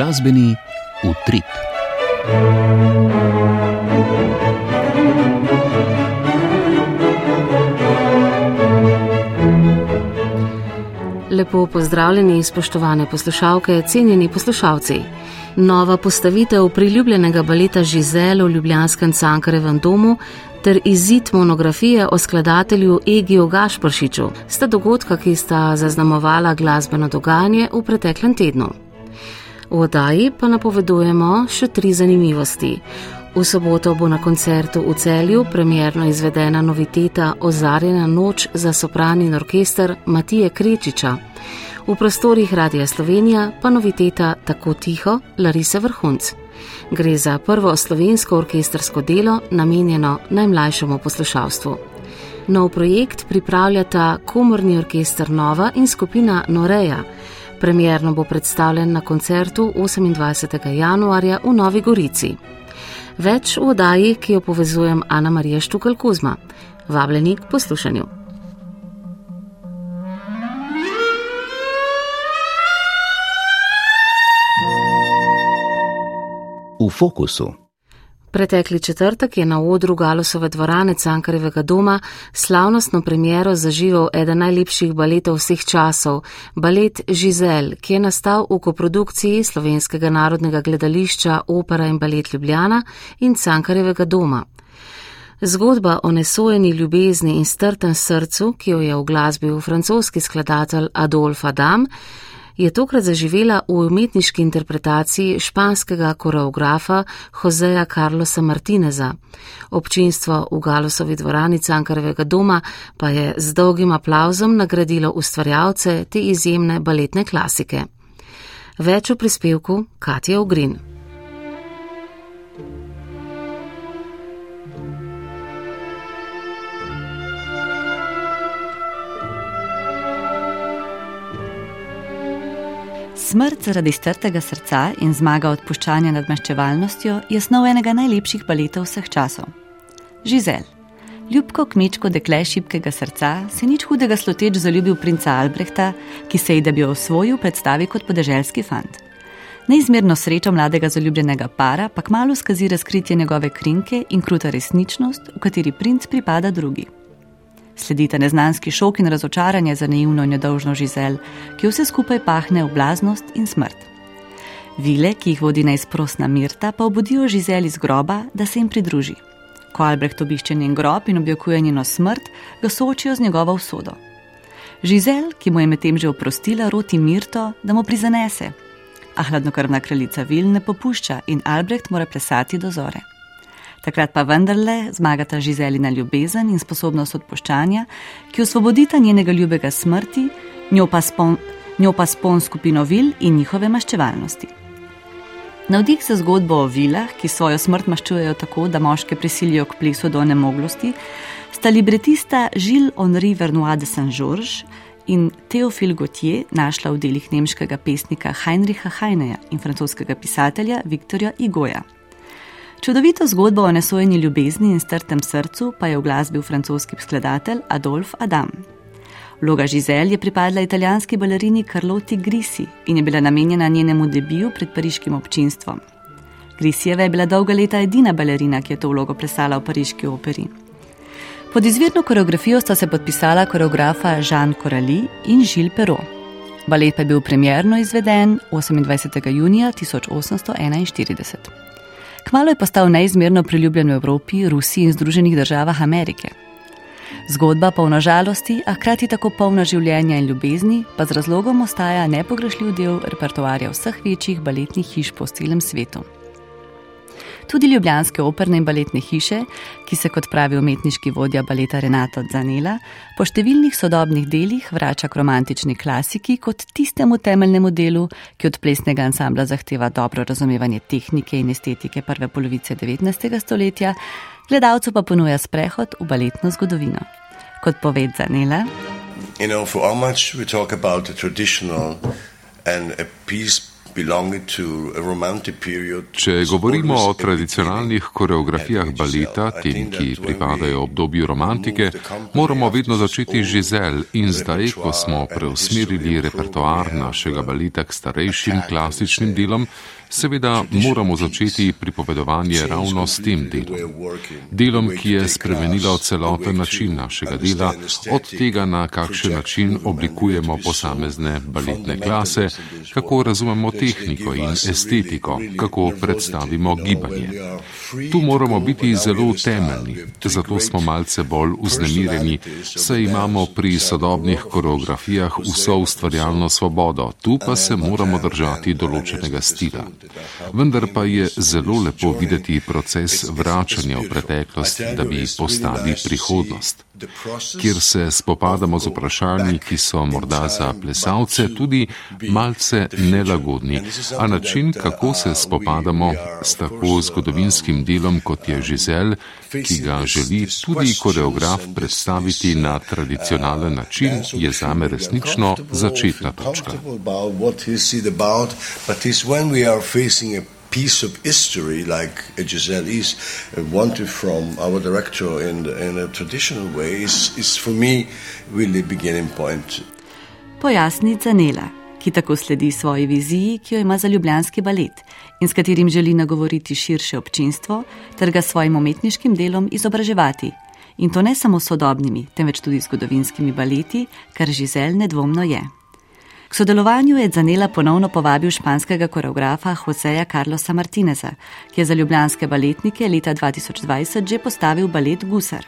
Glasbeni utrip. Lepo pozdravljeni, spoštovane poslušalke, cenjeni poslušalci. Nova postavitev priljubljenega baleta Žizel v Ljubljanskem Cankarevem domu ter izid monografije o skladatelju Egiju Gašpršiču sta dogodka, ki sta zaznamovala glasbeno dogajanje v preteklem tednu. V oddaji pa napovedujemo še tri zanimivosti. V soboto bo na koncertu v celju premjerno izvedena noviteta Ozarjena noč za sopran in orkester Matije Krečiča. V prostorih Radia Slovenija pa noviteta Tako tiho Larise Vrhunc. Gre za prvo slovensko orkestersko delo, namenjeno najmlajšemu poslušalstvu. Nov projekt pripravljata Komorni orkester Nova in skupina Noreja. Premjerno bo predstavljen na koncertu 28. januarja v Novi Gorici. Več v oddaji, ki jo povezujem Ana Marija Štukal Kuzma. Vabljeni k poslušanju. v fokusu. Pretekli četrtek je na odru Galosove dvorane Cankarevega doma slavnostno premiero zaživel eden najlepših baletov vseh časov, balet Žizel, ki je nastal v koprodukciji Slovenskega narodnega gledališča Opera in balet Ljubljana in Cankarevega doma. Zgodba o nesojeni ljubezni in strtem srcu, ki jo je v glasbi v francoski skladatelj Adolf Adam, je tokrat zaživela v umetniški interpretaciji španskega koreografa Joseja Carlosa Martineza. Občinstvo v Galosovi dvorani Cankarevega doma pa je z dolgim aplauzom nagradilo ustvarjalce te izjemne baletne klasike. Več v prispevku Katja Ogrin. Smrt zaradi strtega srca in zmaga odpuščanja nad maščevalnostjo je snov enega najlepših baletov vseh časov. Žizel. Ljubko kmečko dekle šibkega srca se nič hudega sloteč zaljubil princa Albrehta, ki se ji, da bi jo osvojil, predstavi kot podeželski fant. Neizmerno srečo mladega zaljubljenega para pa kmalo skazi razkritje njegove krinke in kruta resničnost, v kateri princ pripada drugi. Sledita neznanski šok in razočaranje za naivno in nedolžno žizel, ki vse skupaj pahne v blaznost in smrt. Vile, ki jih vodi najsprostna Mirta, pa obudijo žizel iz groba, da se jim pridruži. Ko Albrecht obišče njen grob in objokuje njeno smrt, ga soočijo z njegovo usodo. Žizel, ki mu je medtem že oprostila, roti Mirto, da mu prizanese, a hladnokrvna kraljica Vil ne popušča in Albrecht mora plesati do zore. Takrat pa vendarle zmagata Žizelina ljubezen in sposobnost odpuščanja, ki osvobodita njenega ljubega smrti, njo pa spon, njo pa spon skupino vil in njihove maščevalnosti. Navdih za zgodbo o vilah, ki svojo smrt maščujejo tako, da moške prisilijo k plesu do nemoglosti, sta libretista Žil Henri Vernois de Saint-Georges in Theophile Gautier našla v delih nemškega pesnika Heinricha Heineja in francoskega pisatelja Viktorja Igoja. Čudovito zgodbo o nesojeni ljubezni in strtem srcu pa je v glasbi v francoski skladatelj Adolf Adam. Vloga Žizel je pripadla italijanski balerini Carlotti Grisi in je bila namenjena njenemu debiju pred pariškim občinstvom. Grisijeva je bila dolga leta edina balerina, ki je to vlogo plesala v pariški operi. Pod izvirno koreografijo sta se podpisala koreografa Jean Corali in Gilles Perrault. Balet pa je bil premjerno izveden 28. junija 1841. Kmalo je postal neizmerno priljubljen v Evropi, Rusiji in Združenih državah Amerike. Zgodba polna žalosti, a hkrati tako polna življenja in ljubezni, pa z razlogom ostaja nepogrešljiv del repertoarja vseh večjih baletnih hiš po celem svetu. Tudi ljubljanske operne in baletne hiše, ki se, kot pravi umetniški vodja baleta Renato Zanela, po številnih sodobnih delih vrača k romantični klasiki kot tistemu temeljnemu delu, ki od plesnega ansambla zahteva dobro razumevanje tehnike in estetike prve polovice 19. stoletja, gledalcu pa ponuja sprehod v baletno zgodovino. Kot pove Zanela. You know, Če govorimo o tradicionalnih koreografijah baleta, tem, ki pripadajo obdobju romantike, moramo vedno začeti z Žizel in zdaj, ko smo preusmerili repertoar našega baleta k starejšim klasičnim delom, Seveda moramo začeti pripovedovanje ravno s tem delom. Delom, ki je spremenilo celoten način našega dela, od tega, na kakšen način oblikujemo posamezne baletne klase, kako razumemo tehniko in estetiko, kako predstavimo gibanje. Tu moramo biti zelo temeljni, zato smo malce bolj vznemirjeni, saj imamo pri sodobnih koreografijah vso ustvarjalno svobodo, tu pa se moramo držati določenega stila. Vendar pa je zelo lepo videti proces vračanja v preteklost, da bi postali prihodnost, kjer se spopadamo z vprašanji, ki so morda za plesalce tudi malce nelagodni, a način, kako se spopadamo s tako zgodovinskim delom, kot je Žizel, ki ga želi tudi koreograf predstaviti na tradicionalen način, je zame resnično začetna točka. Piece of history like Giselle is uh, wanted from our director in, the, in a traditional way is, is for me really beginning point. Pojasni Zanela, ki tako sledi svoji viziji, ki jo ima za ljubljanski balet in s katerim želi nagovoriti širše občinstvo ter ga svojim umetniškim delom izobraževati. In to ne samo sodobnimi, temveč tudi zgodovinskimi baleti, kar Žizel nedvomno je. K sodelovanju je Zanela ponovno povabil španskega koreografa Joseja Carlosa Martineza, ki je za ljubljanske baletnike leta 2020 že postavil balet Gusar.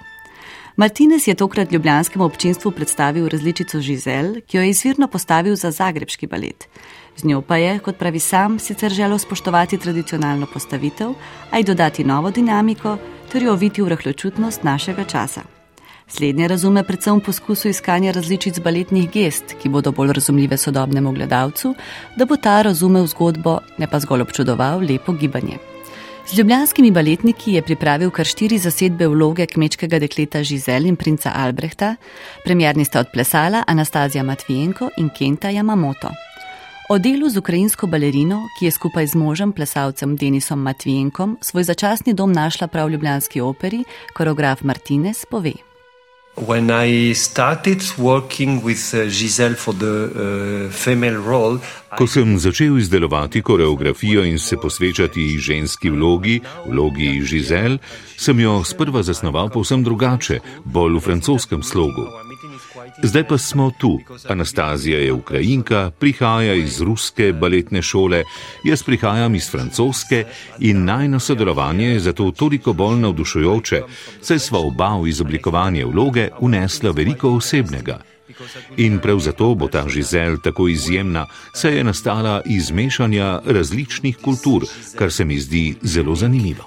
Martinez je tokrat ljubljanskemu občinstvu predstavil različico Žizel, ki jo je izvirno postavil za zagrebski balet. Z njo pa je, kot pravi sam, sicer želel spoštovati tradicionalno postavitev, a ji dodati novo dinamiko ter jo oviti v rahločutnost našega časa. Slednje razume predvsem v poskusu iskanja različic baletnih gest, ki bodo bolj razumljive sodobnemu gledalcu, da bo ta razumel zgodbo, ne pa zgolj občudoval lepo gibanje. Z ljubljanskimi baletniki je pripravil kar štiri zasedbe vloge kmečkega dekleta Žizel in princa Albrehta, premjerni sta odplesala Anastazija Matvijenko in Kenta Yamamoto. O delu z ukrajinsko balerino, ki je skupaj z možem, plesalcem Denisom Matvijenkom, svoj začasni dom našla prav v Ljubljanski operi, koreograf Martinez pove. When I started working with uh, Giselle for the uh, female role, Ko sem začel izdelovati koreografijo in se posvečati ženski vlogi, vlogi Giselle, sem jo sprva zasnoval povsem drugače, bolj v francoskem slogu. Zdaj pa smo tu. Anastazija je ukrajinka, prihaja iz ruske baletne šole, jaz prihajam iz francoske in najno sodelovanje je zato toliko bolj navdušujoče, saj sva oba v izoblikovanje vloge unesla veliko osebnega. In prav zato bo ta žizel tako izjemna, saj je nastala iz mešanja različnih kultur, kar se mi zdi zelo zanimivo.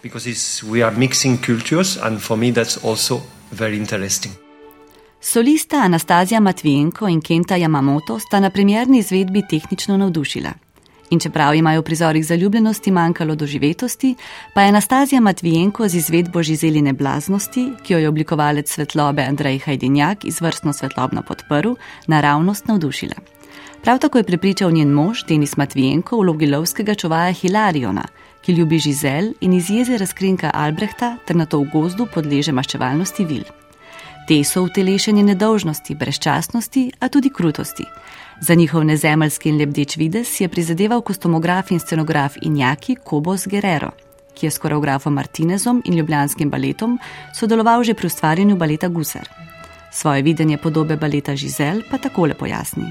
Solista Anastazija Matvijenko in Kenta Yamamoto sta na premjerni izvedbi tehnično navdušila. In čeprav imajo v prizorih zaljubljenosti manjkalo doživetosti, pa je Anastazija Matvijenko z izvedbo Žizeline blaznosti, ki jo je oblikovalec svetlobe Andrej Hajdinjak izvrstno svetlobno podprl, naravnost navdušila. Prav tako je prepričal njen mož Denis Matvijenko v vlogi lovskega čuvaja Hilariona, ki ljubi Žizel in iz jeze razkrinka Albrehta ter na to v gozdu podleže maščevalnosti vil. Te so utelešenje nedolžnosti, brezčasnosti, a tudi krutosti. Za njihov nezemeljski in lebdeč vides je prizadeval kostumograf in scenograf Injaki Kobos Guerrero, ki je s koreografom Martinezom in ljubljanskim baletom sodeloval že pri ustvarjanju baleta Gusar. Svoje videnje podobe baleta Žizel pa takole pojasni.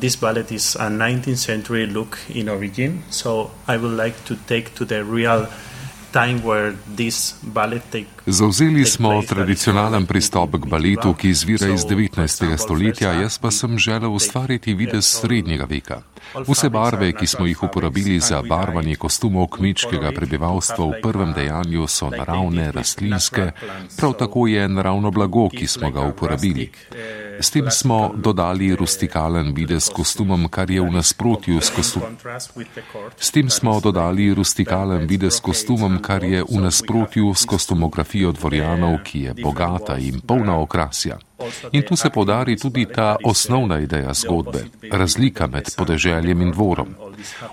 This ballet is a 19th century look in origin, so I would like to take to the real Zauzeli smo tradicionalen pristop k baletu, ki izvira iz 19. stoletja, jaz pa sem želel ustvariti videz srednjega veka. Vse barve, ki smo jih uporabili za barvanje kostumov kmečkega prebivalstva v prvem dejanju, so naravne, rastlinske, prav tako je naravno blago, ki smo ga uporabili. S tem smo dodali rustikalen videz kostumom, kar je v nasprotju s kostumom. S tem smo dodali rustikalen videz kostumom, kar je v nasprotju s kostumografijo dvorjanov, ki je bogata in polna okrasja. In tu se podari tudi ta osnovna ideja zgodbe, razlika med podeželjem in dvorom.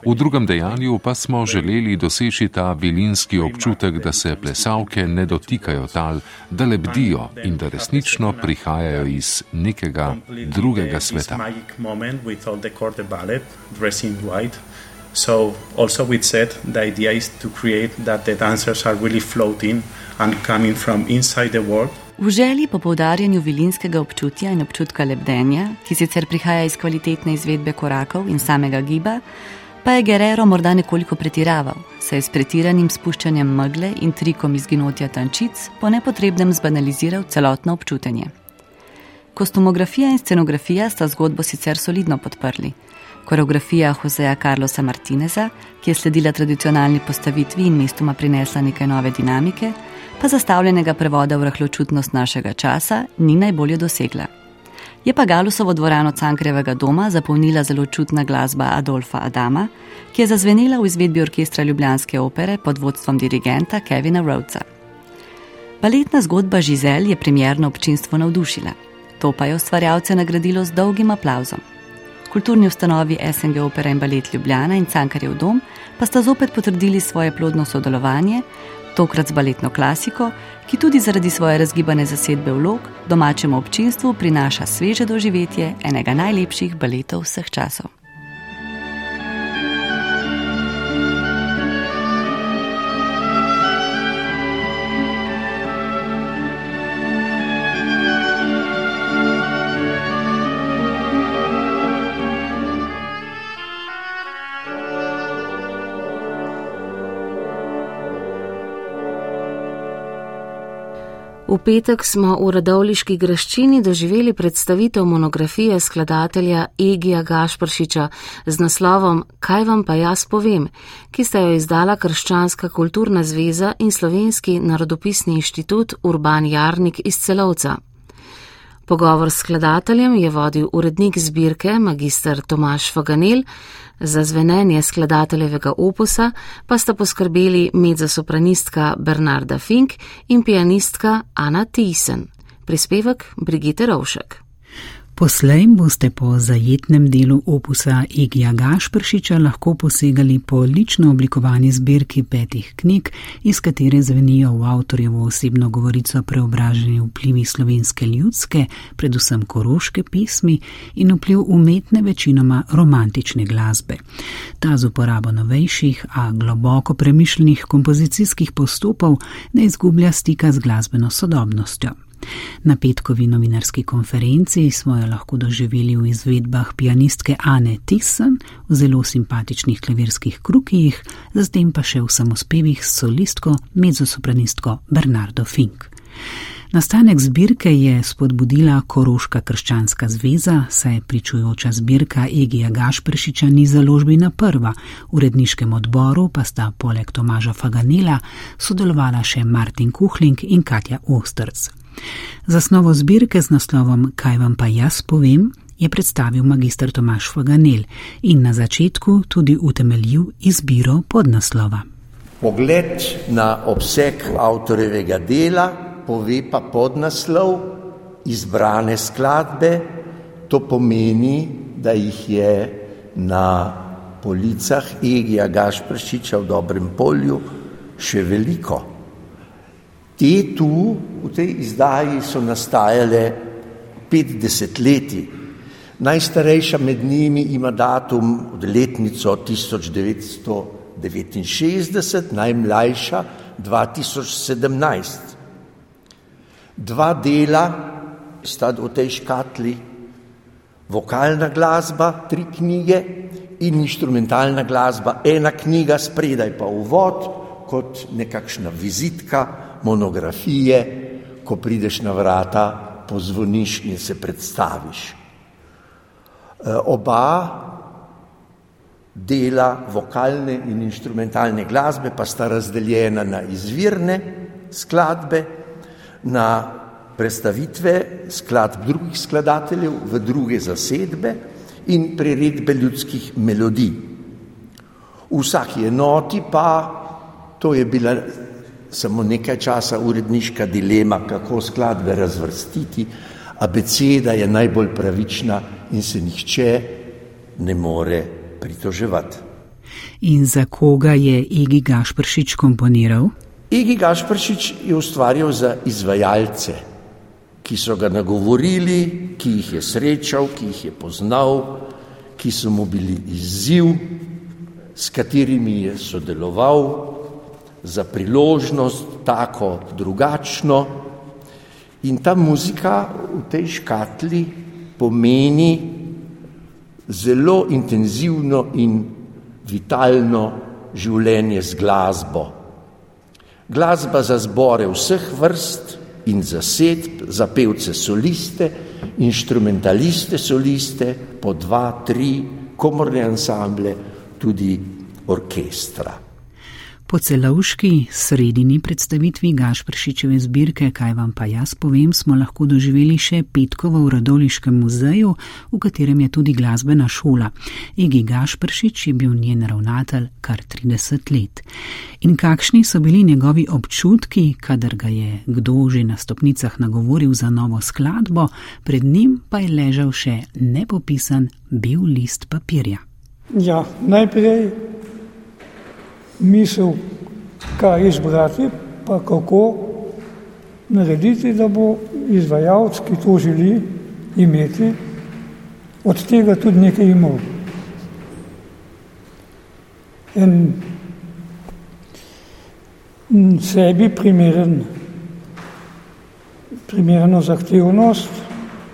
V drugem dejanju pa smo želeli doseči ta vilinski občutek, da se plesavke ne dotikajo tal, da lebdijo in da resnično prihajajo iz nekega drugega sveta. So, also, we said the idea is to create that the dancers are really floating and coming from inside the world. V želji po poudarjanju vilinskega občutja in občutka lebdenja, ki sicer prihaja iz kvalitetne izvedbe korakov in samega giba, pa je Guerrero morda nekoliko pretiraval, saj je s pretiranim spuščanjem megle in trikom izginotja tančic po nepotrebnem zbanaliziral celotno občutenje. Kostumografija in scenografija sta zgodbo sicer solidno podprli. Koreografija Joseja Carlosa Martineza, ki je sledila tradicionalni postavitvi in mestoma prinesla nekaj nove dinamike, pa zastavljenega prevoda v rahločutnost našega časa ni najbolje dosegla. Je pa Galusovo dvorano Cankrevega doma zapolnila zelo čutna glasba Adolfa Adama, ki je zazvenela v izvedbi orkestra Ljubljanske opere pod vodstvom dirigenta Kevina Rhodesa. Baletna zgodba Žizel je premjerno občinstvo navdušila, to pa je ustvarjalce nagradilo z dolgim aplauzom. Kulturni ustanovi SNG Opera in Balet Ljubljana in Cankarjev dom pa sta zopet potrdili svoje plodno sodelovanje, tokrat z baletno klasiko, ki tudi zaradi svoje razgibane zasedbe vlog domačemu občinstvu prinaša sveže doživetje enega najlepših baletov vseh časov. V petek smo v Radovliški graščini doživeli predstavitev monografije skladatelja Egija Gašpršiča z naslovom Kaj vam pa jaz povem, ki sta jo izdala Krščanska kulturna zveza in Slovenski narodopisni inštitut Urban Jarnik iz Celovca. Pogovor s skladateljem je vodil urednik zbirke magistr Tomaš Faganel, Za zvenenje skladateljevega opusa pa sta poskrbeli mezzosopranistka Bernarda Fink in pianistka Ana Thyssen. Prispevek Brigite Rovšek. Poslej boste po zajetnem delu opusa Igija Gašpršiča lahko posegali po lično oblikovani zbirki petih knjig, iz katere zvenijo v avtorjevo osebno govorico preobraženi vplivi slovenske ljudske, predvsem koroške pismi in vpliv umetne večinoma romantične glasbe. Ta z uporabo novejših, a globoko premišljenih kompozicijskih postopov ne izgublja stika z glasbeno sodobnostjo. Na petkovi novinarski konferenci smo jo lahko doživeli v izvedbah pianistke Ane Thyssen v zelo simpatičnih klavirskih krukijih, zatem pa še v samospevih s solistko, mezzosopranistko Bernardo Fink. Nastanek zbirke je spodbudila Koroška krščanska zveza, saj pričujoča zbirka Egija Gašpršiča ni založbina prva, v uredniškem odboru pa sta poleg Tomaža Faganela sodelovala še Martin Kuhling in Katja Ostrc. Zasnovo zbirke z naslovom Kaj vam pa jaz povem je predstavil magistr Tomaš Faganel in na začetku tudi utemeljil izbiro podnaslova. Pogled na obseg avtorjevega dela pove pa podnaslov izbrane skladbe, to pomeni, da jih je na policah Egija Gašpršiča v dobrem polju še veliko. Te tu v tej izdaji so nastajale 50 leti. Najstarejša med njimi ima datum od letnico 1969, najmlajša 2017. Dva dela sta v tej škatli, vokalna glasba, tri knjige in instrumentalna glasba, ena knjiga, spredaj pa uvod kot nekakšna vizitka monografije, ko prideš na vrata, pozvoniš in se predstaviš. E, oba dela vokalne in instrumentalne glasbe pa sta razdeljena na izvirne skladbe, na predstavitve skladb drugih skladateljev v druge zasedbe in priredbe ljudskih melodij. V vsaki enoti pa, to je bila samo nekaj časa uredniška dilema, kako skladbe razvrstiti, abeceda je najbolj pravična in se nihče ne more pritoževati. In za koga je Igi Gašpršič komponiral? Igi Gašpršič je ustvarjal za izvajalce, ki so ga nagovorili, ki jih je srečal, ki jih je poznal, ki so mu bili izziv, s katerimi je sodeloval za priložnost tako drugačno. In ta muzika v tej škatli pomeni zelo intenzivno in vitalno življenje z glasbo. Glasba za zbore vseh vrst in za sedb, za pevce soliste, instrumentaliste soliste, po dva, tri komorne ansamble, tudi orkestra. Po celovški sredini predstavitvi Gašpršičeve zbirke Kaj vam pa jaz povem, smo lahko doživeli še petkovo v Radoliškem muzeju, v katerem je tudi glasbena šola. Igi Gašpršič je bil njen ravnatelj kar 30 let. In kakšni so bili njegovi občutki, kadar ga je kdo že na stopnicah nagovoril za novo skladbo, pred njim pa je ležal še nepopisan bil list papirja. Ja, najprej misel, kaj izbrati, pa kako narediti, da bo izvajalec, ki to želi imeti, od tega tudi nekaj imel. En sebi primeren, primerno zahtevnost,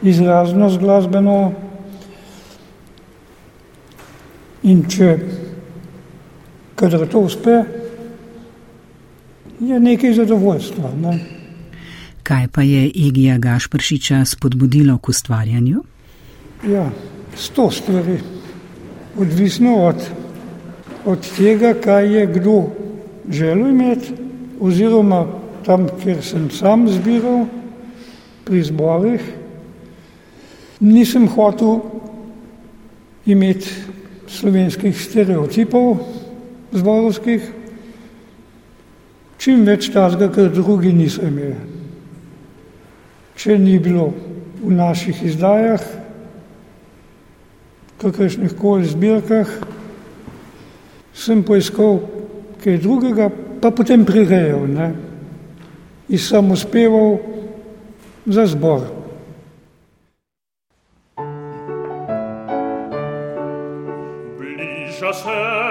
izraznost glasbeno in če kadar to uspe, je nekaj zadovoljstva. Ne? Kaj pa je Igija Gašpršiča spodbudilo k ustvarjanju? Ja, sto stvari. Odvisno od, od tega, kaj je kdo želel imeti, oziroma tam, kjer sem sam zbiral, pri zborih, nisem hotel imeti slovenskih stereotipov, zborovskih, čim več tazga, ker drugi niso imeli. Če ni bilo v naših izdajah, kakršnih koli zbirkah, sem poiskal kaj drugega, pa potem prirejal, ne, in sem uspeval za zbor. Bliža se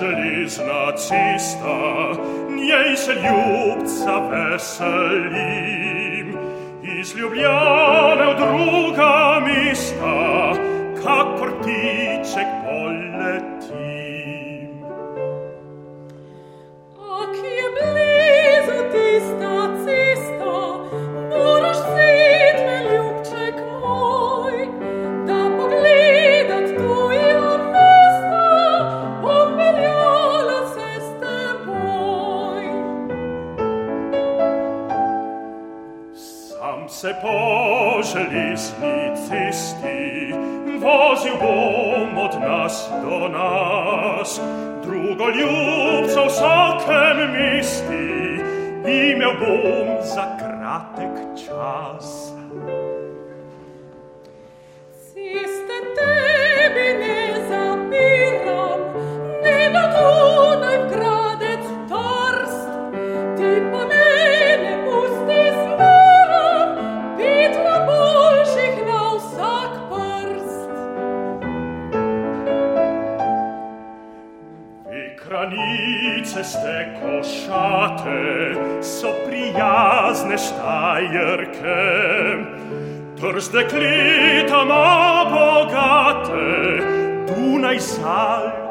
železna cesta, njej se ljubca veselim. Iz Ljubljane v druga mesta, kakor tiček poletim. Ak je blizu tista Лесниц исти, вози бом от нас до нас. Друго любца всякем мисти, имя бом за кратек час. ceste košate so prijazne štajerke, tržde klitama bogate, Dunaj sal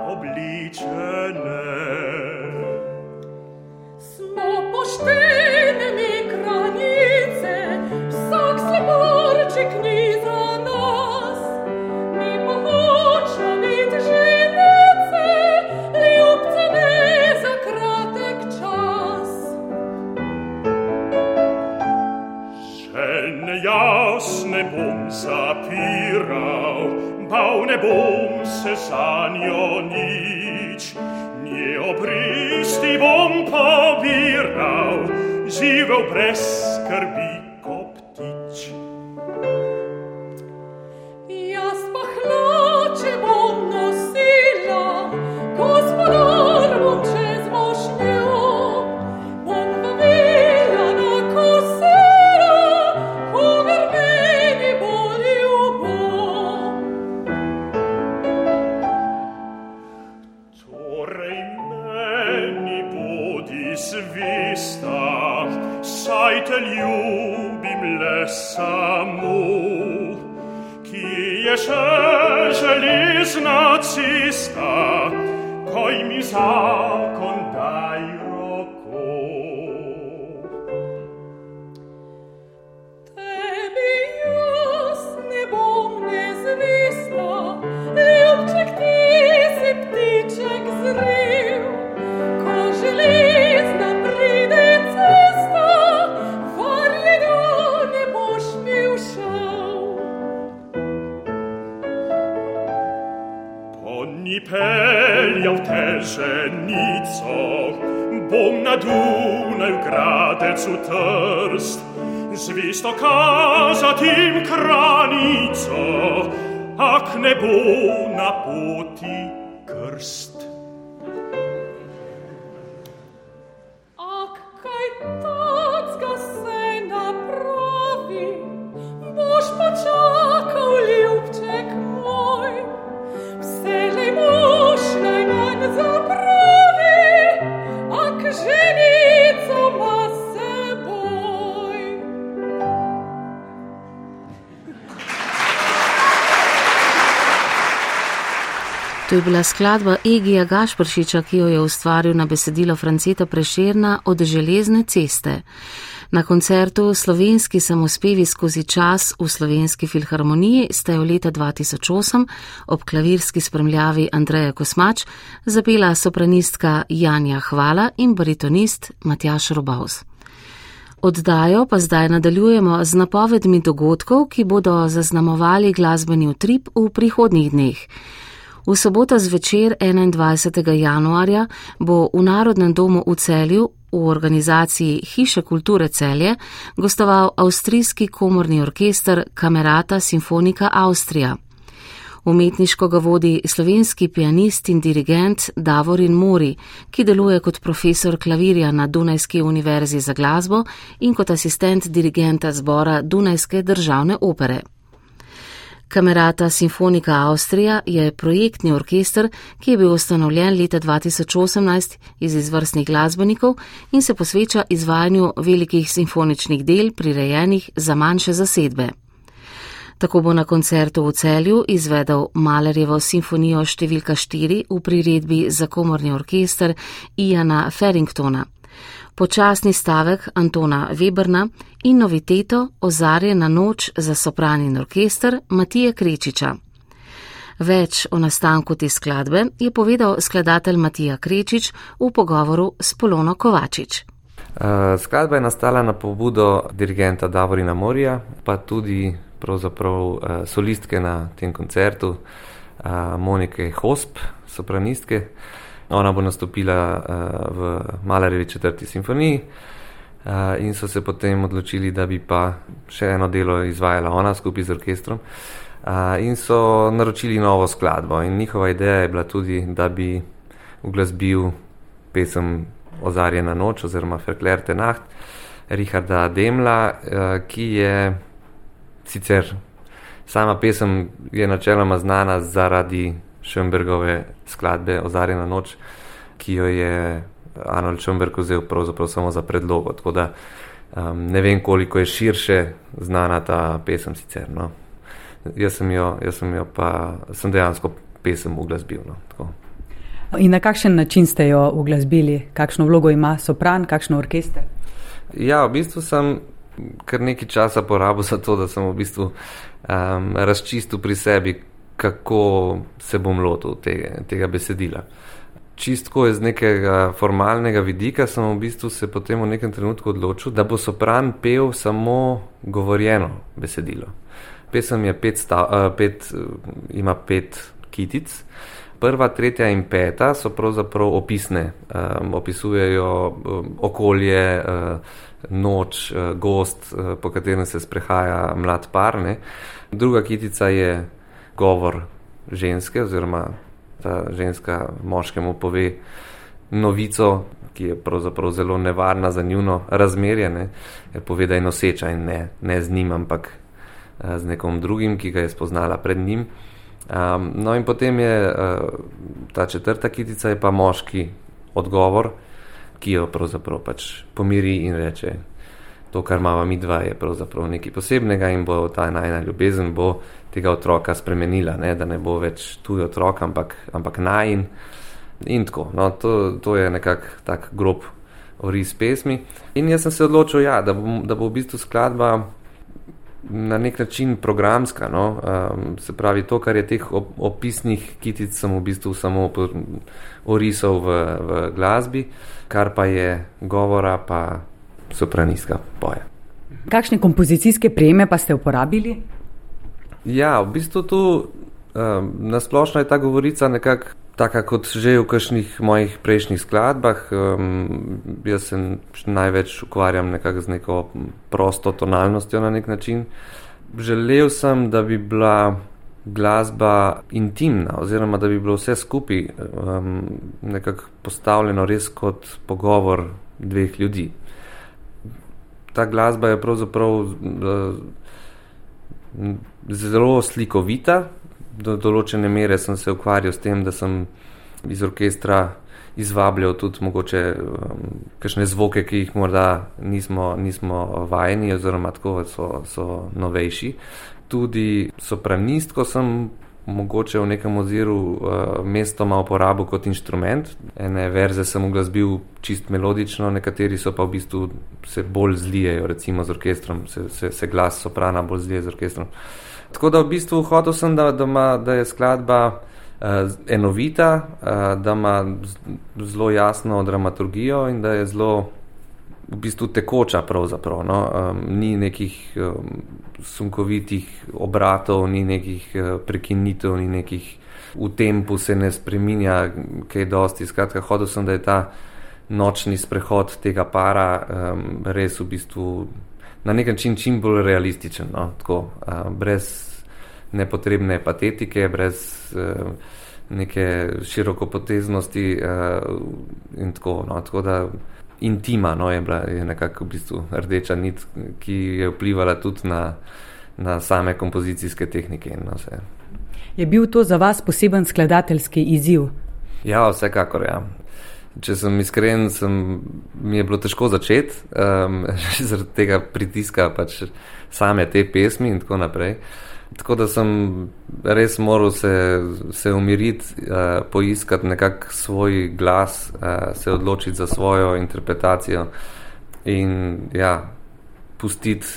ne bom se za njo nič. Nje obristi bom pobiral, živel brez skrbi To je bila skladba Egija Gašpršiča, ki jo je ustvaril na besedilo Franceta Prešerna od železne ceste. Na koncertu Slovenski samospevi skozi čas v Slovenski filharmoniji sta jo leta 2008 ob klavirski spremljavi Andreja Kosmač zapela sopranistka Janja Hvala in baritonist Matjaš Robaus. Oddajo pa zdaj nadaljujemo z napovedmi dogodkov, ki bodo zaznamovali glasbeni utrip v prihodnjih dneh. V soboto zvečer 21. januarja bo v Narodnem domu v Celju v organizaciji Hiše kulture Celje gostoval avstrijski komorni orkester Kamerata Sinfonika Avstrija. Umetniško ga vodi slovenski pianist in dirigent Davorin Mori, ki deluje kot profesor klavirja na Dunajski univerzi za glasbo in kot asistent dirigenta zbora Dunajske državne opere. Kamerata Sinfonika Avstrija je projektni orkester, ki je bil ustanovljen leta 2018 iz izvrstnih glasbenikov in se posveča izvajanju velikih simfoničnih del, prirejenih za manjše zasedbe. Tako bo na koncertu v celju izvedel Malerjevo simfonijo številka 4 v priredbi za komorni orkester Iana Farringtona počasni stavek Antona Weberna in noviteto Ozarje na noč za sopran in orkester Matije Krečiča. Več o nastanku te skladbe je povedal skladatelj Matija Krečič v pogovoru s Polono Kovačič. Skladba je nastala na pobudo dirigenta Davorina Morija, pa tudi pravzaprav solistke na tem koncertu Monike Hosp, sopranistke. Ona bo nastopila uh, v Malerjevi četrti simfoniji uh, in so se potem odločili, da bi pa še eno delo izvajala ona skupaj z orkestrom. Uh, in so naročili novo skladbo in njihova ideja je bila tudi, da bi uglasbil pesem Ozarjena noč oziroma Ferklerte nacht Richarda Demla, uh, ki je sicer sama pesem je načeloma znana zaradi Šembergove skladbe Ozarjena noč, ki jo je Arnold Šemberg vzel pravzaprav samo za predlogo. Tako da um, ne vem, koliko je širše znana ta pesem sicer. No. Jaz sem jo, jaz sem jo pa, sem dejansko pesem uglasbil. No, tako. In na kakšen način ste jo uglasbili? Kakšno vlogo ima sopran, kakšno orkester? Ja, v bistvu sem kar nekaj časa porabil za to, da sem v bistvu um, razčistil pri sebi, kako se bom lotil tega, tega besedila. Čistko iz nekega formalnega vidika sem v bistvu se potem v nekem trenutku odločil, da bo sopran pel samo govorjeno besedilo. Pesem je pet, stav, pet, ima pet kitic. Prva, tretja in peta so pravzaprav opisne, um, opisujejo um, okolje, uh, noč, uh, gost, uh, po katerem se sprehaja mlad par. Ne. Druga kitica je govor ženske, oziroma ta ženska moškemu pove novico, ki je pravzaprav zelo nevarna za njuno razmerje, ne? ker pove, da je noseča in ne, ne z njim, ampak uh, z nekom drugim, ki ga je spoznala pred njim. Um, no, in potem je uh, ta četrta kitica, je pa moški odgovor, ki jo pravzaprav pač pomiri in reče: to, kar imamo mi dva, je pravzaprav nekaj posebnega in bo ta najna ljubezen bo tega otroka spremenila, ne? da ne bo več tuj otrok, ampak, ampak najn. In tako, no, to, to je nekako tak grob oris pesmi. In jaz sem se odločil, ja, da, bo, da bo v bistvu skladba na nek način programska. No? Um, se pravi, to, kar je teh op opisnih kitic, sem v bistvu samo orisal v, v glasbi, kar pa je govora, pa sopranistka poje. Kakšne kompozicijske prejeme pa ste uporabili? Ja, v bistvu tu um, nasplošno je ta govorica nekako taka kot že v kakšnih mojih prejšnjih skladbah. Um, jaz se največ ukvarjam nekako z neko prosto tonalnostjo na nek način. Želel sem, da bi bila glasba intimna, oziroma da bi bilo vse skupaj um, nekako postavljeno res kot pogovor dveh ljudi ta glasba je pravzaprav uh, zelo slikovita. Do določene mere sem se ukvarjal s tem, da sem iz orkestra izvabljal tudi mogoče um, kakšne zvoke, ki jih morda nismo, nismo vajeni, oziroma tako so, so novejši. Tudi sopranistko sem mogoče v nekem oziru uh, mestoma uporabil kot inštrument. Ene verze sem uglasbil čist melodično, nekateri so pa v bistvu se bolj zlijejo, recimo z orkestrom, se, se, se glas soprana bolj zlije z orkestrom. Tako da v bistvu hotel sem, da, da, ma, da je skladba uh, enovita, uh, da ima zelo jasno dramaturgijo in da je zelo v bistvu tekoča, pravzaprav. No? Um, ni nekih um, sunkovitih obratov, ni nekih uh, prekinitev, ni nekih v tempu se ne spremenja, kaj dosti. Skratka, hodil sem, da je ta nočni sprehod tega para um, res v bistvu na nek način čim bolj realističen. No? Tako, uh, brez nepotrebne patetike, brez. Uh, Neke širokopoteznosti, uh, in tako, no, tako da intima, no, je bila je nekako v bistvu rdeča nit, ki je vplivala tudi na, na same kompozicijske tehnike. Je bil to za vas poseben skladateljski izziv? Ja, vsekakor. Ja. Če sem iskren, sem, mi je bilo težko začeti, um, zaradi tega pritiska pač same te pesmi in tako naprej. Uh, Tako da sem res moral se, se umiriti, uh, poiskati nekak svoj glas, uh, se odločiti za svojo interpretacijo in ja, pustiti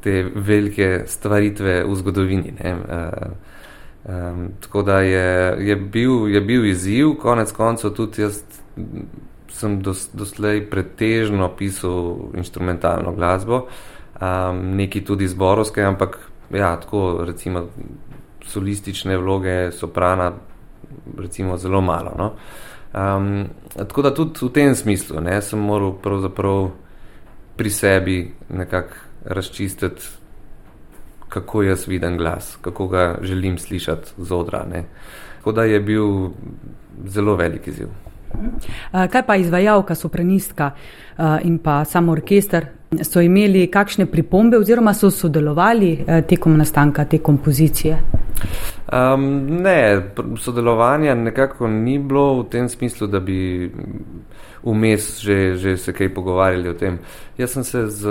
te velike stvaritve v zgodovini. Uh, um, tako da je, je, bil, je bil izziv, konec koncev tudi jaz sem dos, doslej pretežno pisal instrumentalno glasbo, um, neki tudi zborovske, ampak ja, tako recimo solistične vloge soprana, recimo zelo malo. No? Um, tako da tudi v tem smislu ne, sem moral pravzaprav pri sebi nekako razčistiti, kako jaz vidim glas, kako ga želim slišati z odra. Ne. Tako da je bil zelo velik izziv. Kaj pa izvajalka, sopranistka in pa samo orkester, so imeli kakšne pripombe oziroma so sodelovali tekom nastanka te kompozicije? Um, ne, sodelovanja nekako ni bilo v tem smislu, da bi vmes že, že se kaj pogovarjali o tem. Jaz sem se z,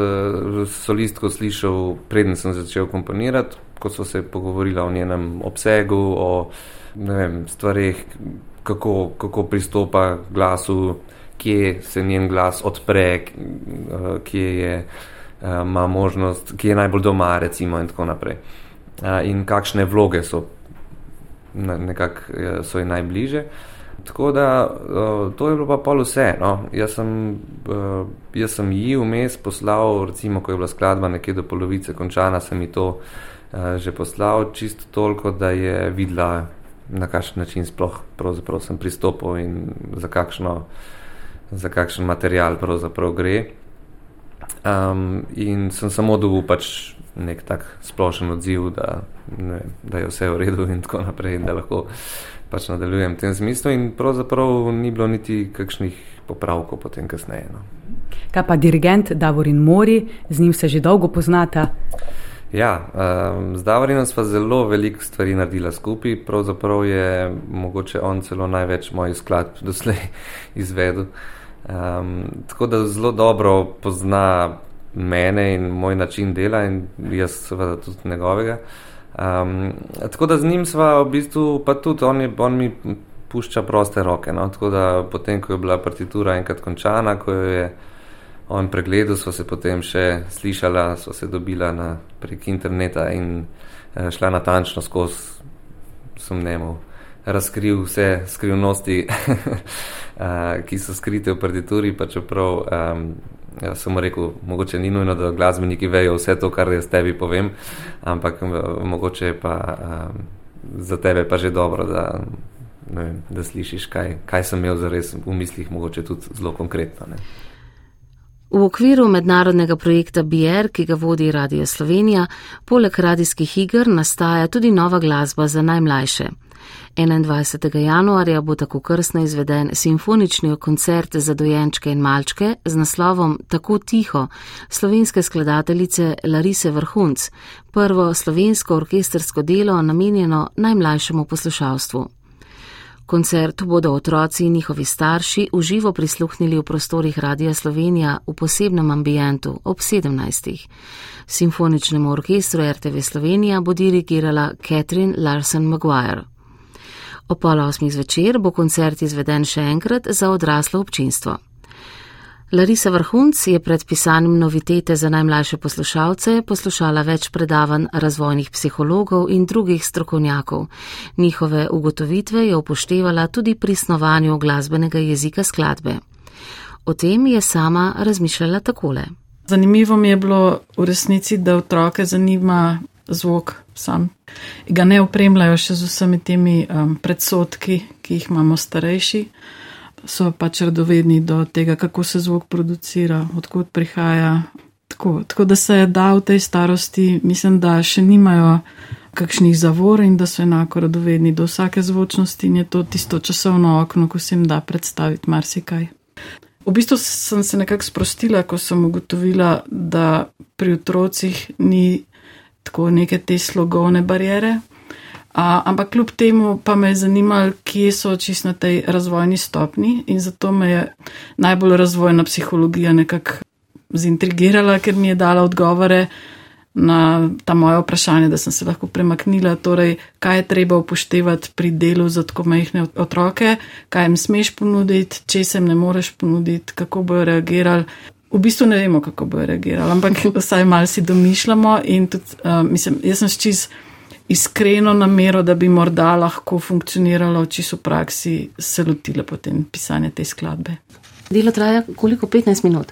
z solistko slišal, preden sem začel komponirati, ko so se pogovorila o njenem obsegu, o vem, stvarih, kako, kako pristopa glasu, kje se njen glas odpre, kje je, ima možnost, kje je najbolj doma, recimo, in tako naprej. In kakšne vloge so, nekako so ji najbliže. Tako da to je bilo pa pol vse. No. Jaz, sem, jaz sem ji vmes poslal, recimo, ko je bila skladba nekje do polovice končana, sem ji to že poslal, čisto toliko, da je videla na kakšen način sploh sem pristopil in za, kakšno, za kakšen material pravzaprav gre. Um, in sem samo dobil pač nek tak splošen odziv, da, ne, da je vse v redu in tako naprej, in da lahko pač nadaljujem v tem smislu. In pravzaprav ni bilo niti kakšnih popravkov potem kasneje. No. Kaj pa dirigent Davorin Mori, z njim se že dolgo poznata? Ja, um, z Davorinom smo zelo veliko stvari naredili skupaj, pravzaprav je mogoče on celo največ mojih skladb doslej izvedel. Um, tako da zelo dobro pozna mene in moj način dela in jaz seveda tudi njegovega. Um, tako da z njim sva v bistvu, pa tudi on, je, on mi pušča proste roke. No? Tako da potem, ko je bila partitura enkrat končana, ko jo je on pregledal, sva se potem še slišala, sva se dobila na, prek interneta in uh, šla natančno skozi sumnemo razkril vse skrivnosti, ki so skrite v partituri, pa čeprav um, ja, sem rekel, mogoče ni nujno, da glasbeniki vejo vse to, kar jaz tebi povem, ampak mogoče je pa um, za tebe pa že dobro, da, vem, da slišiš, kaj, kaj sem imel zares v mislih, mogoče tudi zelo konkretno. Ne. V okviru mednarodnega projekta BR, ki ga vodi Radio Slovenija, poleg radijskih iger nastaja tudi nova glasba za najmlajše. 21. januarja bo tako krstno izveden simfonični koncert za dojenčke in malčke z naslovom Tako tiho slovenske skladateljice Larise Vrhunc, prvo slovensko orkestersko delo namenjeno najmlajšemu poslušalstvu. Koncertu bodo otroci in njihovi starši uživo prisluhnili v prostorih Radia Slovenija v posebnem ambientu ob 17. Simfoničnemu orkestru RTV Slovenija bo dirigirala Catherine Larsen Maguire. O pol osmih zvečer bo koncert izveden še enkrat za odraslo občinstvo. Larisa Vrhunc je pred pisanjem novitete za najmlajše poslušalce poslušala več predavanj razvojnih psihologov in drugih strokovnjakov. Njihove ugotovitve je upoštevala tudi pri snovanju glasbenega jezika skladbe. O tem je sama razmišljala takole. Zanimivo mi je bilo v resnici, da otroke zanima zvok sam. Ga ne opremljajo še z vsemi temi um, predsotki, ki jih imamo starejši. So pač radovedni do tega, kako se zvok producira, odkud prihaja. Tako, tako da se je da v tej starosti, mislim, da še nimajo kakšnih zavor in da so enako radovedni do vsake zvočnosti in je to tisto časovno okno, ko se jim da predstaviti marsikaj. V bistvu sem se nekako sprostila, ko sem ugotovila, da pri otrocih ni tako neke te slogovne barijere. A, ampak kljub temu pa me je zanimalo, kje so čisto na tej razvojni stopni in zato me je najbolj razvojna psihologija nekako zintrigirala, ker mi je dala odgovore na ta moja vprašanja, da sem se lahko premaknila, torej kaj je treba upoštevati pri delu za tako majhne otroke, kaj jim smeš ponuditi, če se jim ne moreš ponuditi, kako bojo reagirali. V bistvu ne vemo, kako bo reagirala, ampak vsaj malo si domišljamo in tudi, uh, mislim, jaz sem čist iskreno namero, da bi morda lahko funkcioniralo čisto v praksi, se lotila potem pisanja te skladbe. Delo traja koliko? 15 minut.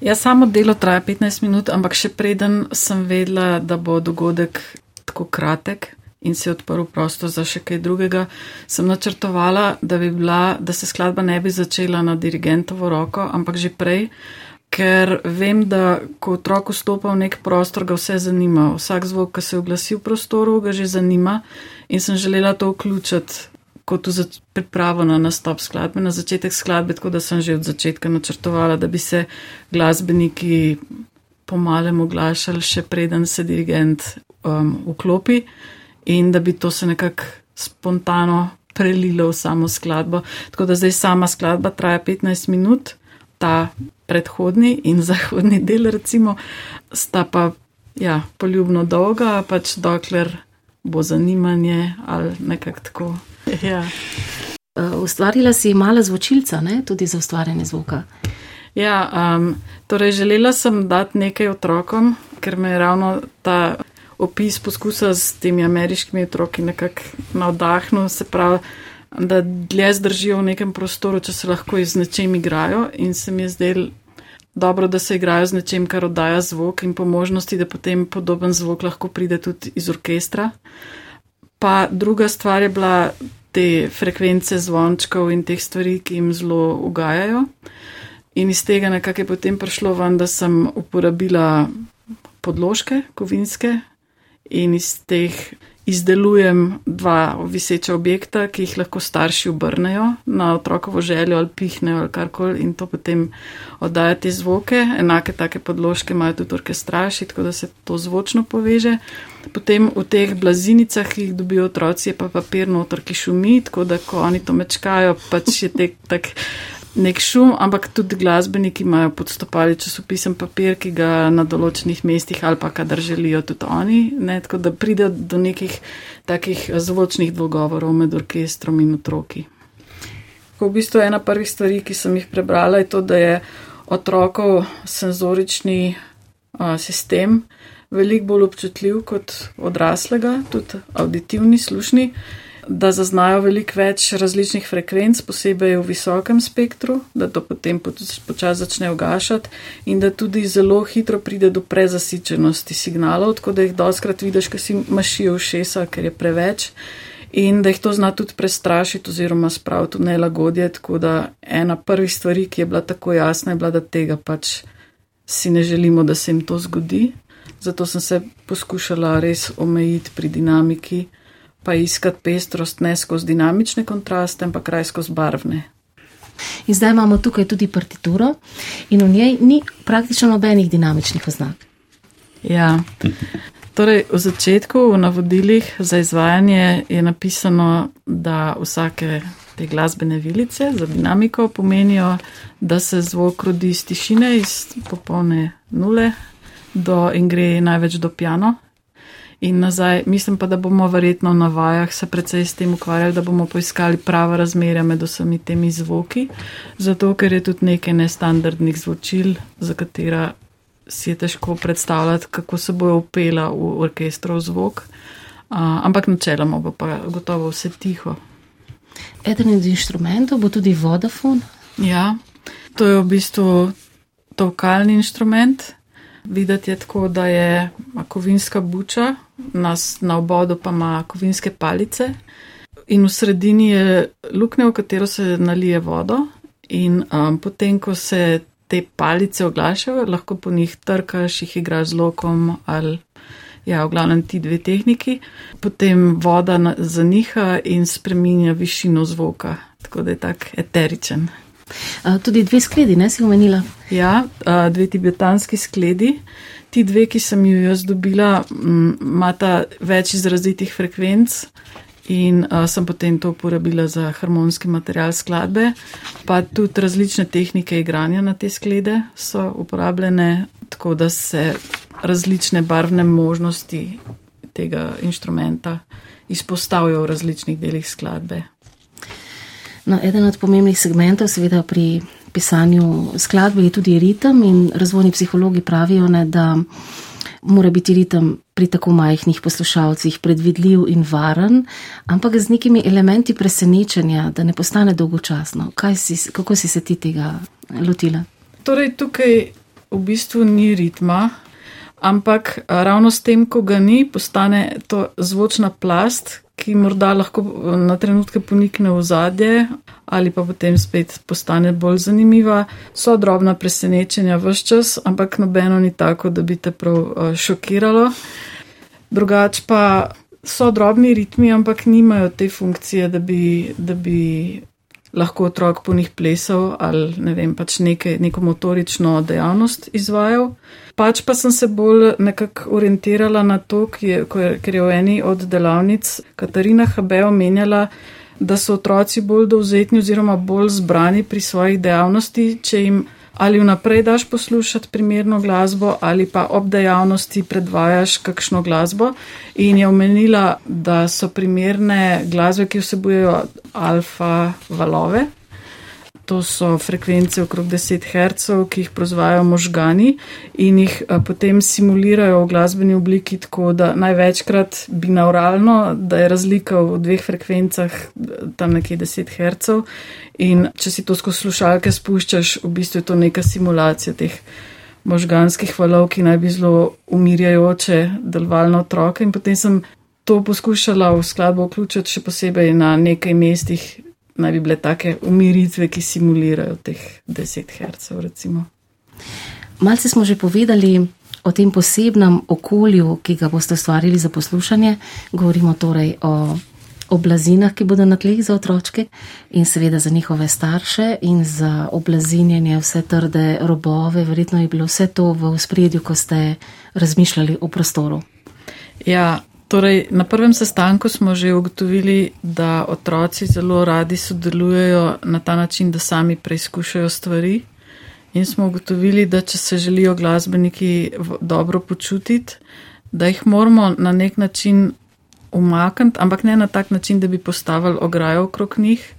Ja, samo delo traja 15 minut, ampak še preden sem vedela, da bo dogodek tako kratek in se je odprl prostor za še kaj drugega, sem načrtovala, da bi bila, da se skladba ne bi začela na dirigentovo roko, ampak že prej ker vem, da ko otrok vstopa v nek prostor, ga vse zanima. Vsak zvok, ki se oglasi v prostoru, ga že zanima in sem želela to vključiti kot v pripravo na nastop skladbe, na začetek skladbe, tako da sem že od začetka načrtovala, da bi se glasbeniki pomalem oglašali, še preden se dirigent um, vklopi in da bi to se nekako spontano prelilo v samo skladbo. Tako da zdaj sama skladba traja 15 minut ta predhodni in zahodni del, recimo, sta pa ja, poljubno dolga, pač dokler bo zanimanje ali nekako tako. Ja. Uh, ustvarila si mala zvočilca, ne? tudi za ustvarjanje zvoka. Ja, um, torej želela sem dati nekaj otrokom, ker me je ravno ta opis poskusa s temi ameriškimi otroki nekako navdahnil, se pravi, da dlje zdržijo v nekem prostoru, če se lahko z nečem igrajo in se mi je zdel dobro, da se igrajo z nečem, kar oddaja zvok in po možnosti, da potem podoben zvok lahko pride tudi iz orkestra. Pa druga stvar je bila te frekvence zvončkov in teh stvari, ki jim zelo ugajajo. In iz tega nekako je potem prišlo ven, da sem uporabila podložke, kovinske in iz teh izdelujem dva viseča objekta, ki jih lahko starši obrnejo na otrokovo željo ali pihnejo ali karkoli in to potem oddaja te zvoke. Enake take podložke imajo tudi orkestraši, tako da se to zvočno poveže. Potem v teh blazinicah, ki jih dobijo otroci, je pa papir notor, ki šumi, tako da ko oni to mečkajo, pač je tek tak nek šum, ampak tudi glasbeniki imajo podstopali časopisen papir, ki ga na določenih mestih ali pa kadar želijo tudi oni, ne, tako da pride do nekih takih zvočnih dogovorov med orkestrom in otroki. Ko v bistvu ena prvih stvari, ki sem jih prebrala, je to, da je otrokov senzorični a, sistem veliko bolj občutljiv kot odraslega, tudi auditivni, slušni da zaznajo veliko več različnih frekvenc, posebej v visokem spektru, da to potem počasi začne ugašati in da tudi zelo hitro pride do prezasičenosti signalov, tako da jih doskrat vidiš, ker si mašijo všesa, ker je preveč. In da jih to zna tudi prestrašiti oziroma spraviti v nelagodje, tako da ena prvih stvari, ki je bila tako jasna, je bila, da tega pač si ne želimo, da se jim to zgodi. Zato sem se poskušala res omejiti pri dinamiki pa iskati pestrost ne skozi dinamične kontraste, ampak kraj skozi barvne. In zdaj imamo tukaj tudi partituro, in v njej ni praktično nobenih dinamičnih oznak. Ja, torej v začetku, v navodilih za izvajanje je napisano, da vsake te glasbene vilice za dinamiko pomenijo, da se zvok rodi iz tišine, iz popolne nule do in gre največ do piano, in nazaj. Mislim pa, da bomo verjetno na vajah se precej s tem ukvarjali, da bomo poiskali prava razmerja med vsemi temi zvoki, zato ker je tudi nekaj nestandardnih zvočil, za katera si je težko predstavljati, kako se bojo upela v orkestrov zvok. Uh, ampak načeloma bo pa gotovo vse tiho. Eden od inštrumentov bo tudi vodafon. Ja, to je v bistvu tokalni inštrument. Videti je tako, da je kovinska buča, nas na obodu pa ima kovinske palice in v sredini je luknja, v katero se nalije vodo in um, potem, ko se te palice oglašajo, lahko po njih trkaš, jih igraš z lokom ali ja, v glavnem ti dve tehniki, potem voda zaniha in spreminja višino zvoka, tako da je tak eteričen. Tudi dve skledi, ne si omenila? Ja, dve tibetanski skledi. Ti dve, ki sem jo jaz dobila, imata več izrazitih frekvenc in sem potem to uporabila za harmonski material skladbe. Pa tudi različne tehnike igranja na te sklede so uporabljene, tako da se različne barvne možnosti tega inštrumenta izpostavijo v različnih delih skladbe. No, eden od pomembnih segmentov, seveda pri pisanju skladbe, je tudi ritem in razvojni psihologi pravijo, ne, da mora biti ritem pri tako majhnih poslušalcih predvidljiv in varen, ampak z nekimi elementi presenečenja, da ne postane dolgočasno. Si, kako si se ti tega lotila? Torej, tukaj v bistvu ni ritma. Ampak ravno s tem, ko ga ni, postane to zvočna plast, ki morda lahko eh, na trenutke ponikne v zadje ali pa potem spet postane bolj zanimiva. So drobna presenečenja vse čas, ampak nobeno ni tako, da bi te prav eh, šokiralo. Drugač pa so drobni ritmi, ampak nimajo te funkcije, da bi, da bi lahko otrok po njih plesal ali ne vem, pač neke, neko motorično dejavnost izvajal. Pač pa sem se bolj nekako orientirala na to, ker je v eni od delavnic Katarina Habe omenjala, da so otroci bolj dovzetni oziroma bolj zbrani pri svojih dejavnosti, če jim ali vnaprej daš poslušati primerno glasbo ali pa ob dejavnosti predvajaš kakšno glasbo. In je omenila, da so primerne glasbe, ki vsebujejo alfa valove. To so frekvence okrog 10 Hz, ki jih proizvajajo možgani in jih potem simulirajo v glasbeni obliki tako, da največkrat binauralno, da je razlika v dveh frekvencah tam nekje 10 Hz In če si to skozi slušalke spuščaš, v bistvu je to neka simulacija teh možganskih valov, ki naj bi zelo umirjajoče delovali na otroke. In potem sem to poskušala v skladbo vključiti še posebej na nekaj mestih, naj bi bile take umiritve, ki simulirajo teh 10 Hz. Recimo. Malce smo že povedali o tem posebnem okolju, ki ga boste ustvarili za poslušanje. Govorimo torej o oblazinah, ki bodo na tleh za otročke in seveda za njihove starše in za oblazinjenje vse trde robove. Verjetno je bilo vse to v spredju, ko ste razmišljali o prostoru. Ja, Torej, na prvem sestanku smo že ugotovili, da otroci zelo radi sodelujejo na ta način, da sami preizkušajo stvari. In smo ugotovili, da če se želijo glasbeniki dobro počutiti, da jih moramo na nek način umakniti, ampak ne na tak način, da bi postavili ograjo okrog njih,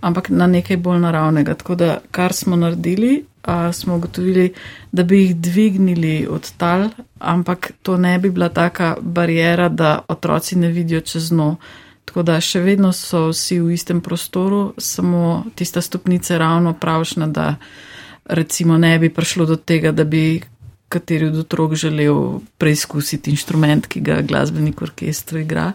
ampak na nekaj bolj naravnega. Tako da, kar smo naredili, a, smo ugotovili, da bi jih dvignili od tal, ampak to ne bi bila taka barijera, da otroci ne vidijo čez dno. Tako da še vedno so vsi v istem prostoru, samo tista stopnica je ravno pravšna, da recimo ne bi prišlo do tega, da bi kateri od otrok želel preizkusiti inštrument, ki ga glasbenik v orkestru igra.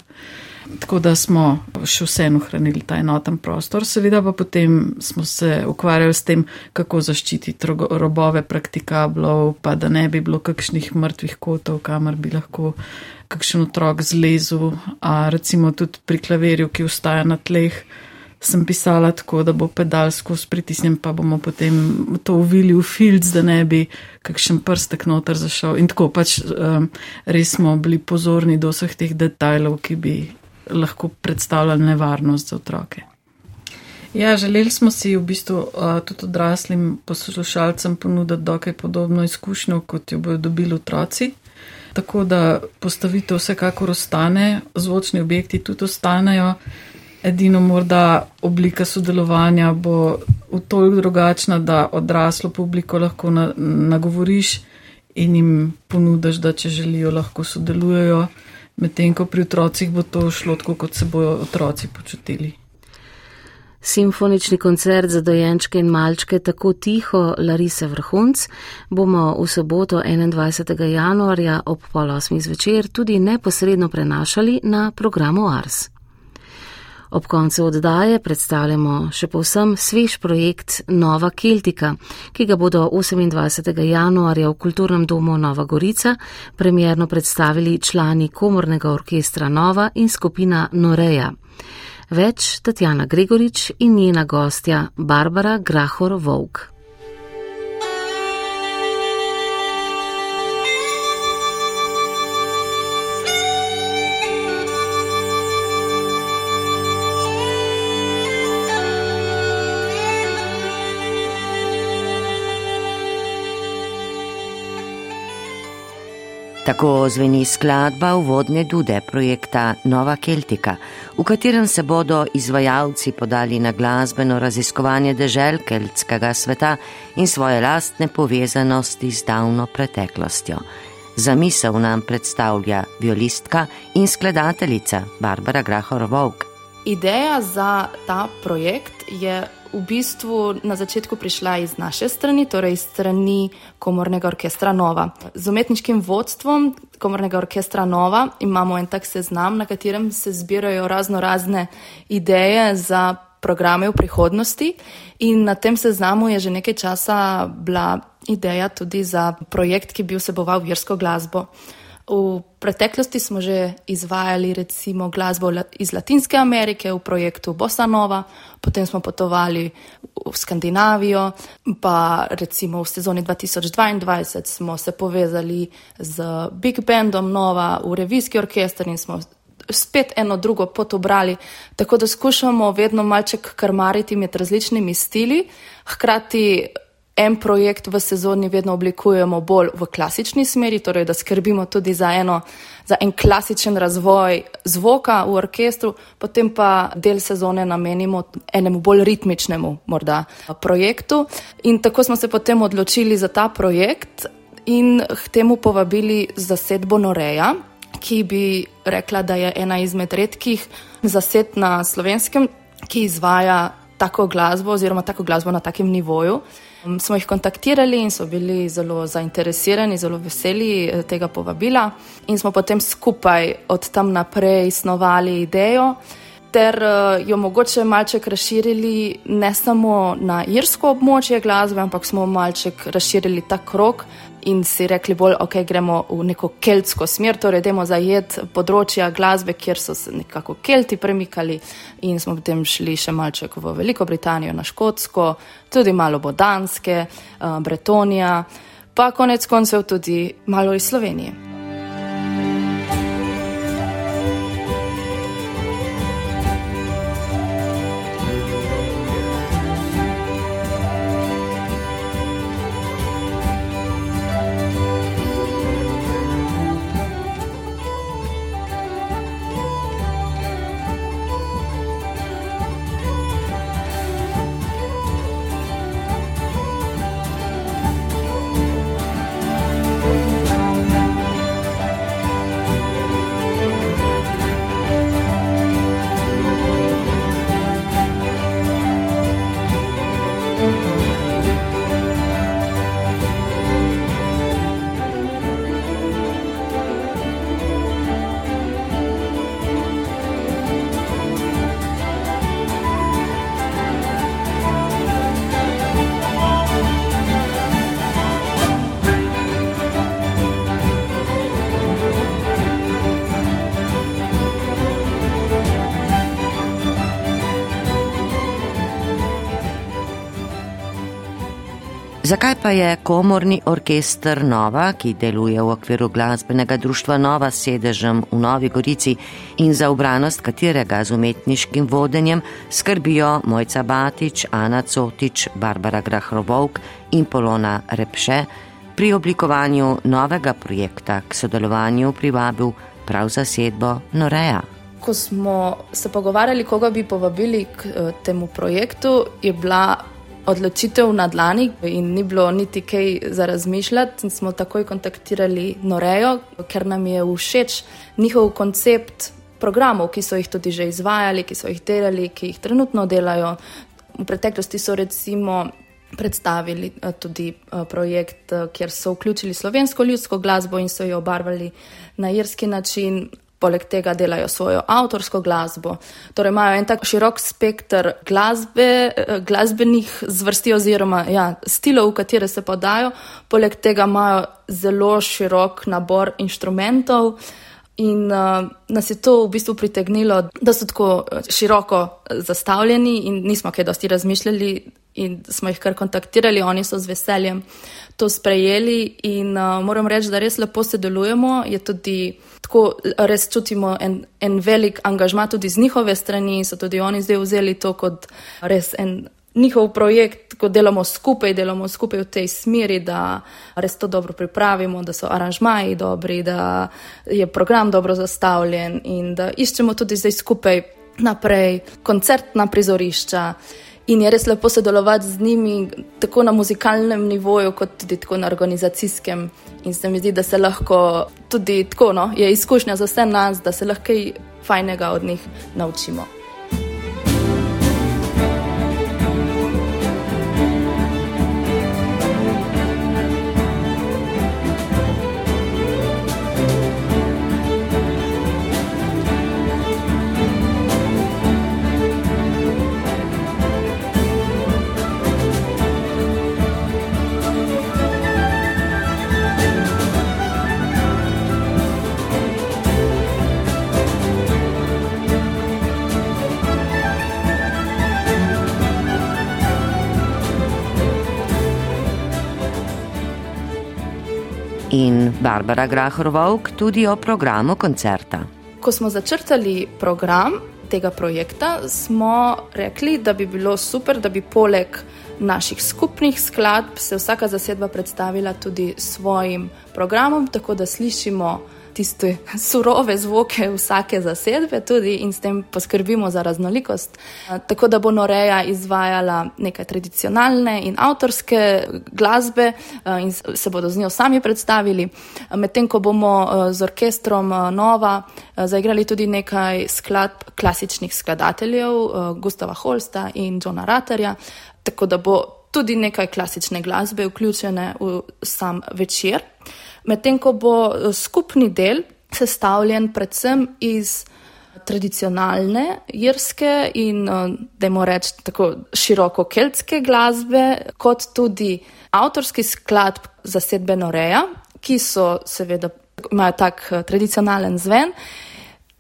Tako da smo še vseeno hranili ta enoten prostor, seveda pa potem smo se ukvarjali s tem, kako zaščititi robove praktikablov, pa da ne bi bilo kakšnih mrtvih kotov, kamor bi lahko kakšen otrok zlezel, a recimo tudi pri klaverju, ki ustaja na tleh sem pisala tako, da bo pedal skozi pritisnjen, pa bomo potem to uvili v filc, da ne bi kakšen prstek noter zašel. In tako pač um, res smo bili pozorni do vseh teh detajlov, ki bi lahko predstavljali nevarnost za otroke. Ja, želeli smo si v bistvu uh, tudi odraslim poslušalcem ponuditi dokaj podobno izkušnjo, kot jo bodo dobili otroci. Tako da postavitev vsekakor ostane, zvočni objekti tudi ostanejo, Edino morda oblika sodelovanja bo v toliko drugačna, da odraslo publiko lahko na, nagovoriš in jim ponudiš, da če želijo, lahko sodelujejo, medtem ko pri otrocih bo to šlo tako, kot se bojo otroci počutili. Simfonični koncert za dojenčke in malčke tako tiho Larise Vrhunc bomo v soboto 21. januarja ob pol osmih zvečer tudi neposredno prenašali na programu Ars. Ob koncu oddaje predstavljamo še povsem svež projekt Nova Keltika, ki ga bodo 28. januarja v Kulturnem domu Nova Gorica premjerno predstavili člani komornega orkestra Nova in skupina Noreja. Več Tatjana Gregorič in njena gostja Barbara Grahor Tako zveni skladba uvodne dude projekta Nova Keltika, v katerem se bodo izvajalci podali na glasbeno raziskovanje dežel keltskega sveta in svoje lastne povezanosti z davno preteklostjo. Zamisel nam predstavlja violistka in skladateljica Barbara Grahor-Vog. Ideja za ta projekt je v bistvu na začetku prišla iz naše strani, torej iz strani Komornega orkestra Nova. Z umetniškim vodstvom Komornega orkestra Nova imamo en tak seznam, na katerem se zbirajo razno razne ideje za programe v prihodnosti in na tem seznamu je že nekaj časa bila ideja tudi za projekt, ki bi vseboval versko glasbo. V preteklosti smo že izvajali recimo glasbo iz Latinske Amerike v projektu Bossa Nova, potem smo potovali v Skandinavijo, pa recimo v sezoni 2022 smo se povezali z Big Bandom Nova v revijski orkester in smo spet eno drugo pot obrali, tako da skušamo vedno malček krmariti med različnimi stili, hkrati en projekt v sezoni vedno oblikujemo bolj v klasični smeri, torej da skrbimo tudi za, eno, za en klasičen razvoj zvoka v orkestru, potem pa del sezone namenimo enemu bolj ritmičnemu morda projektu. In tako smo se potem odločili za ta projekt in k temu povabili zasedbo Noreja, ki bi rekla, da je ena izmed redkih zased na slovenskem, ki izvaja tako glasbo oziroma tako glasbo na takem nivoju. Smo jih kontaktirali in so bili zelo zainteresirani, zelo veseli eh, tega povabila, in smo potem skupaj od tam naprej snovali idejo, ter eh, jo mogoče malček razširili ne samo na irsko območje glasbe, ampak smo malček razširili ta krok in si rekli bolj, ok, gremo v neko keltsko smer, torej idemo zajet področja glasbe, kjer so se nekako kelti premikali in smo potem šli še malček v Veliko Britanijo, na Škotsko, tudi malo bo Danske, uh, Bretonija, pa konec koncev tudi malo iz Slovenije. Pa je komorni orkester Nova, ki deluje v okviru glasbenega društva Nova s sedežem v Novi Gorici in za obranost katerega z umetniškim vodenjem skrbijo Mojca Batič, Ana Cotič, Barbara Grahrovovk in Polona Repše, pri oblikovanju novega projekta k sodelovanju privabil prav zasedbo Noreja. Ko smo se pogovarjali, koga bi povabili k eh, temu projektu, je bila odločitev na dlani in ni bilo niti kaj za razmišljati. In smo takoj kontaktirali Norejo, ker nam je všeč njihov koncept programov, ki so jih tudi že izvajali, ki so jih delali, ki jih trenutno delajo. V preteklosti so recimo predstavili eh, tudi eh, projekt, eh, kjer so vključili slovensko ljudsko glasbo in so jo obarvali na irski način. Poleg tega delajo svojo avtorsko glasbo, torej imajo en tak širok spektr glasbe, glasbenih zvrsti oziroma ja, stilov, v katere se podajo. Poleg tega imajo zelo širok nabor inštrumentov in uh, nas je to v bistvu pritegnilo, da so tako široko zastavljeni in nismo kaj dosti razmišljali, in smo jih kar kontaktirali, oni so z veseljem to sprejeli. In uh, moram reči, da res lepo sodelujemo. Je tudi tako, res čutimo en, en velik angažma tudi z njihove strani so tudi oni zdaj vzeli to kot res en. Njihov projekt, ko delamo skupaj, delamo skupaj v tej smeri, da res to dobro pripravimo, da so aranžmaji dobri, da je program dobro zastavljen in da iščemo tudi zdaj skupaj naprej koncertna prizorišča. In je res lepo sodelovati z njimi, tako na muzikalnem nivoju, kot tudi na organizacijskem. In se mi zdi, da se lahko tudi tako, no, je izkušnja za vse nas, da se lahko kaj fajnega od njih naučimo. Barbara Grahrovovk tudi o programu koncerta. Ko smo začrtali program tega projekta, smo rekli, da bi bilo super, da bi poleg naših skupnih skladb se vsaka zasedba predstavila tudi svojim programom, tako da slišimo tiste surove zvoke vsake zasedbe tudi in s tem poskrbimo za raznolikost. Tako da bo Noreja izvajala nekaj tradicionalne in avtorske glasbe in se bodo z njo sami predstavili, medtem ko bomo z orkestrom Nova zaigrali tudi nekaj skladb klasičnih skladateljev Gustava Holsta in Johna Ratterja, tako da bo tudi nekaj klasične glasbe vključene v sam večer medtem ko bo eh, skupni del sestavljen predvsem iz tradicionalne irske in, eh, da moramo reči, tako široko keltske glasbe, kot tudi avtorski skladb zasedbe Noreja, ki so seveda imajo tak eh, tradicionalen zven.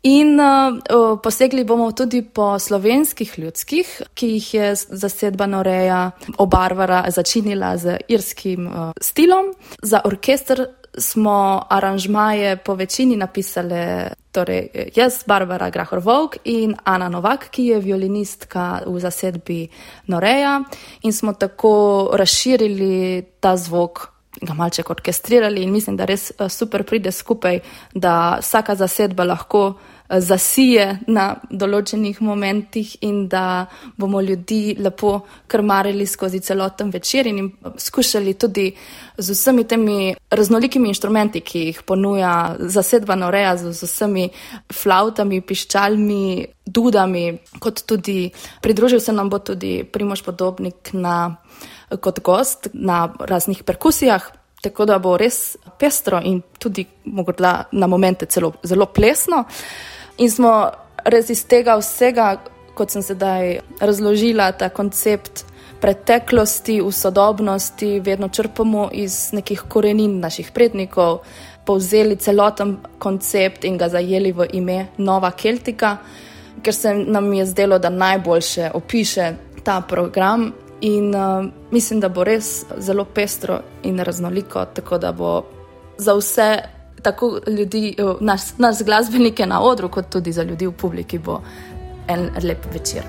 In uh, posegli bomo tudi po slovenskih ljudskih, ki jih je zasedba Noreja obarvara, začinila z irskim uh, stilom. Za orkester smo aranžmaje po večini napisali, torej jaz, Barbara Grahor-Vovk in Ana Novak, ki je violinistka v zasedbi Noreja, in smo tako razširili ta zvok. Ga malček orkestrirali in mislim, da res eh, super pride skupaj, da vsaka zasedba lahko zasije na določenih momentih in da bomo ljudi lepo krmarili skozi celoten večer in skušali tudi z vsemi temi raznolikimi inštrumenti, ki jih ponuja zasedba Noreja, z vsemi flautami, piščalmi, dudami, kot tudi pridružil se nam bo tudi Primož Podobnik na, kot gost na raznih perkusijah. Tako da bo res pestro in tudi morda na momente celo zelo plesno. In smo res iz tega vsega, kot sem sedaj razložila, ta koncept preteklosti v sodobnosti, vedno črpamo iz nekih korenin naših prednikov, povzeli celoten koncept in ga zajeli v ime Nova Keltika, ker se nam je zdelo, da najboljše opiše ta program In uh, mislim, da bo res zelo pestro in raznoliko, tako da bo za vse, tako ljudi, nas, nas glasbenike na odru, kot tudi za ljudi v publiki, bo en lep večer.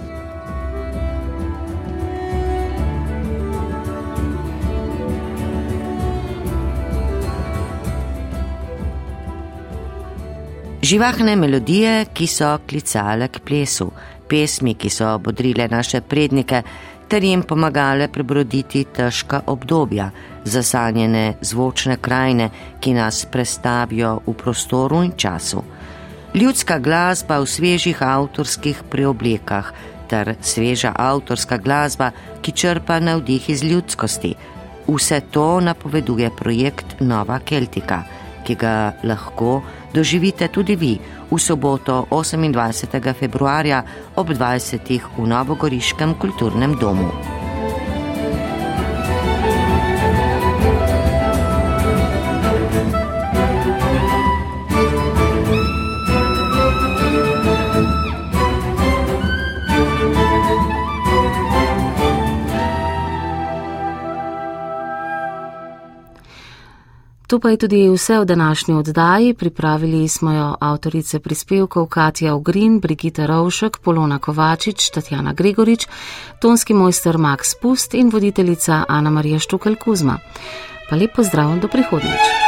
Živahne melodije, ki so klicale k plesu, pesmi, ki so bodrile naše prednike ter jim pomagale prebroditi težka obdobja, zasanjene zvočne krajine, ki nas prestavijo v prostoru in času. Ljudska glasba v svežih avtorskih preoblekah ter sveža avtorska glasba, ki črpa navdih iz ljudskosti. Vse to napoveduje projekt Nova Keltika, ki ga lahko doživite tudi vi v soboto 28. februarja ob 20. v Novogoriškem kulturnem domu. To pa je tudi vse v današnji oddaji. Pripravili smo jo avtorice prispevkov Katja Ogrin, Brigita Rovšek, Polona Kovačič, Tatjana Gregorič, tonski mojster Max Pust in voditeljica Ana Marija Štukel Kuzma. Pa lep pozdrav do prihodnjič.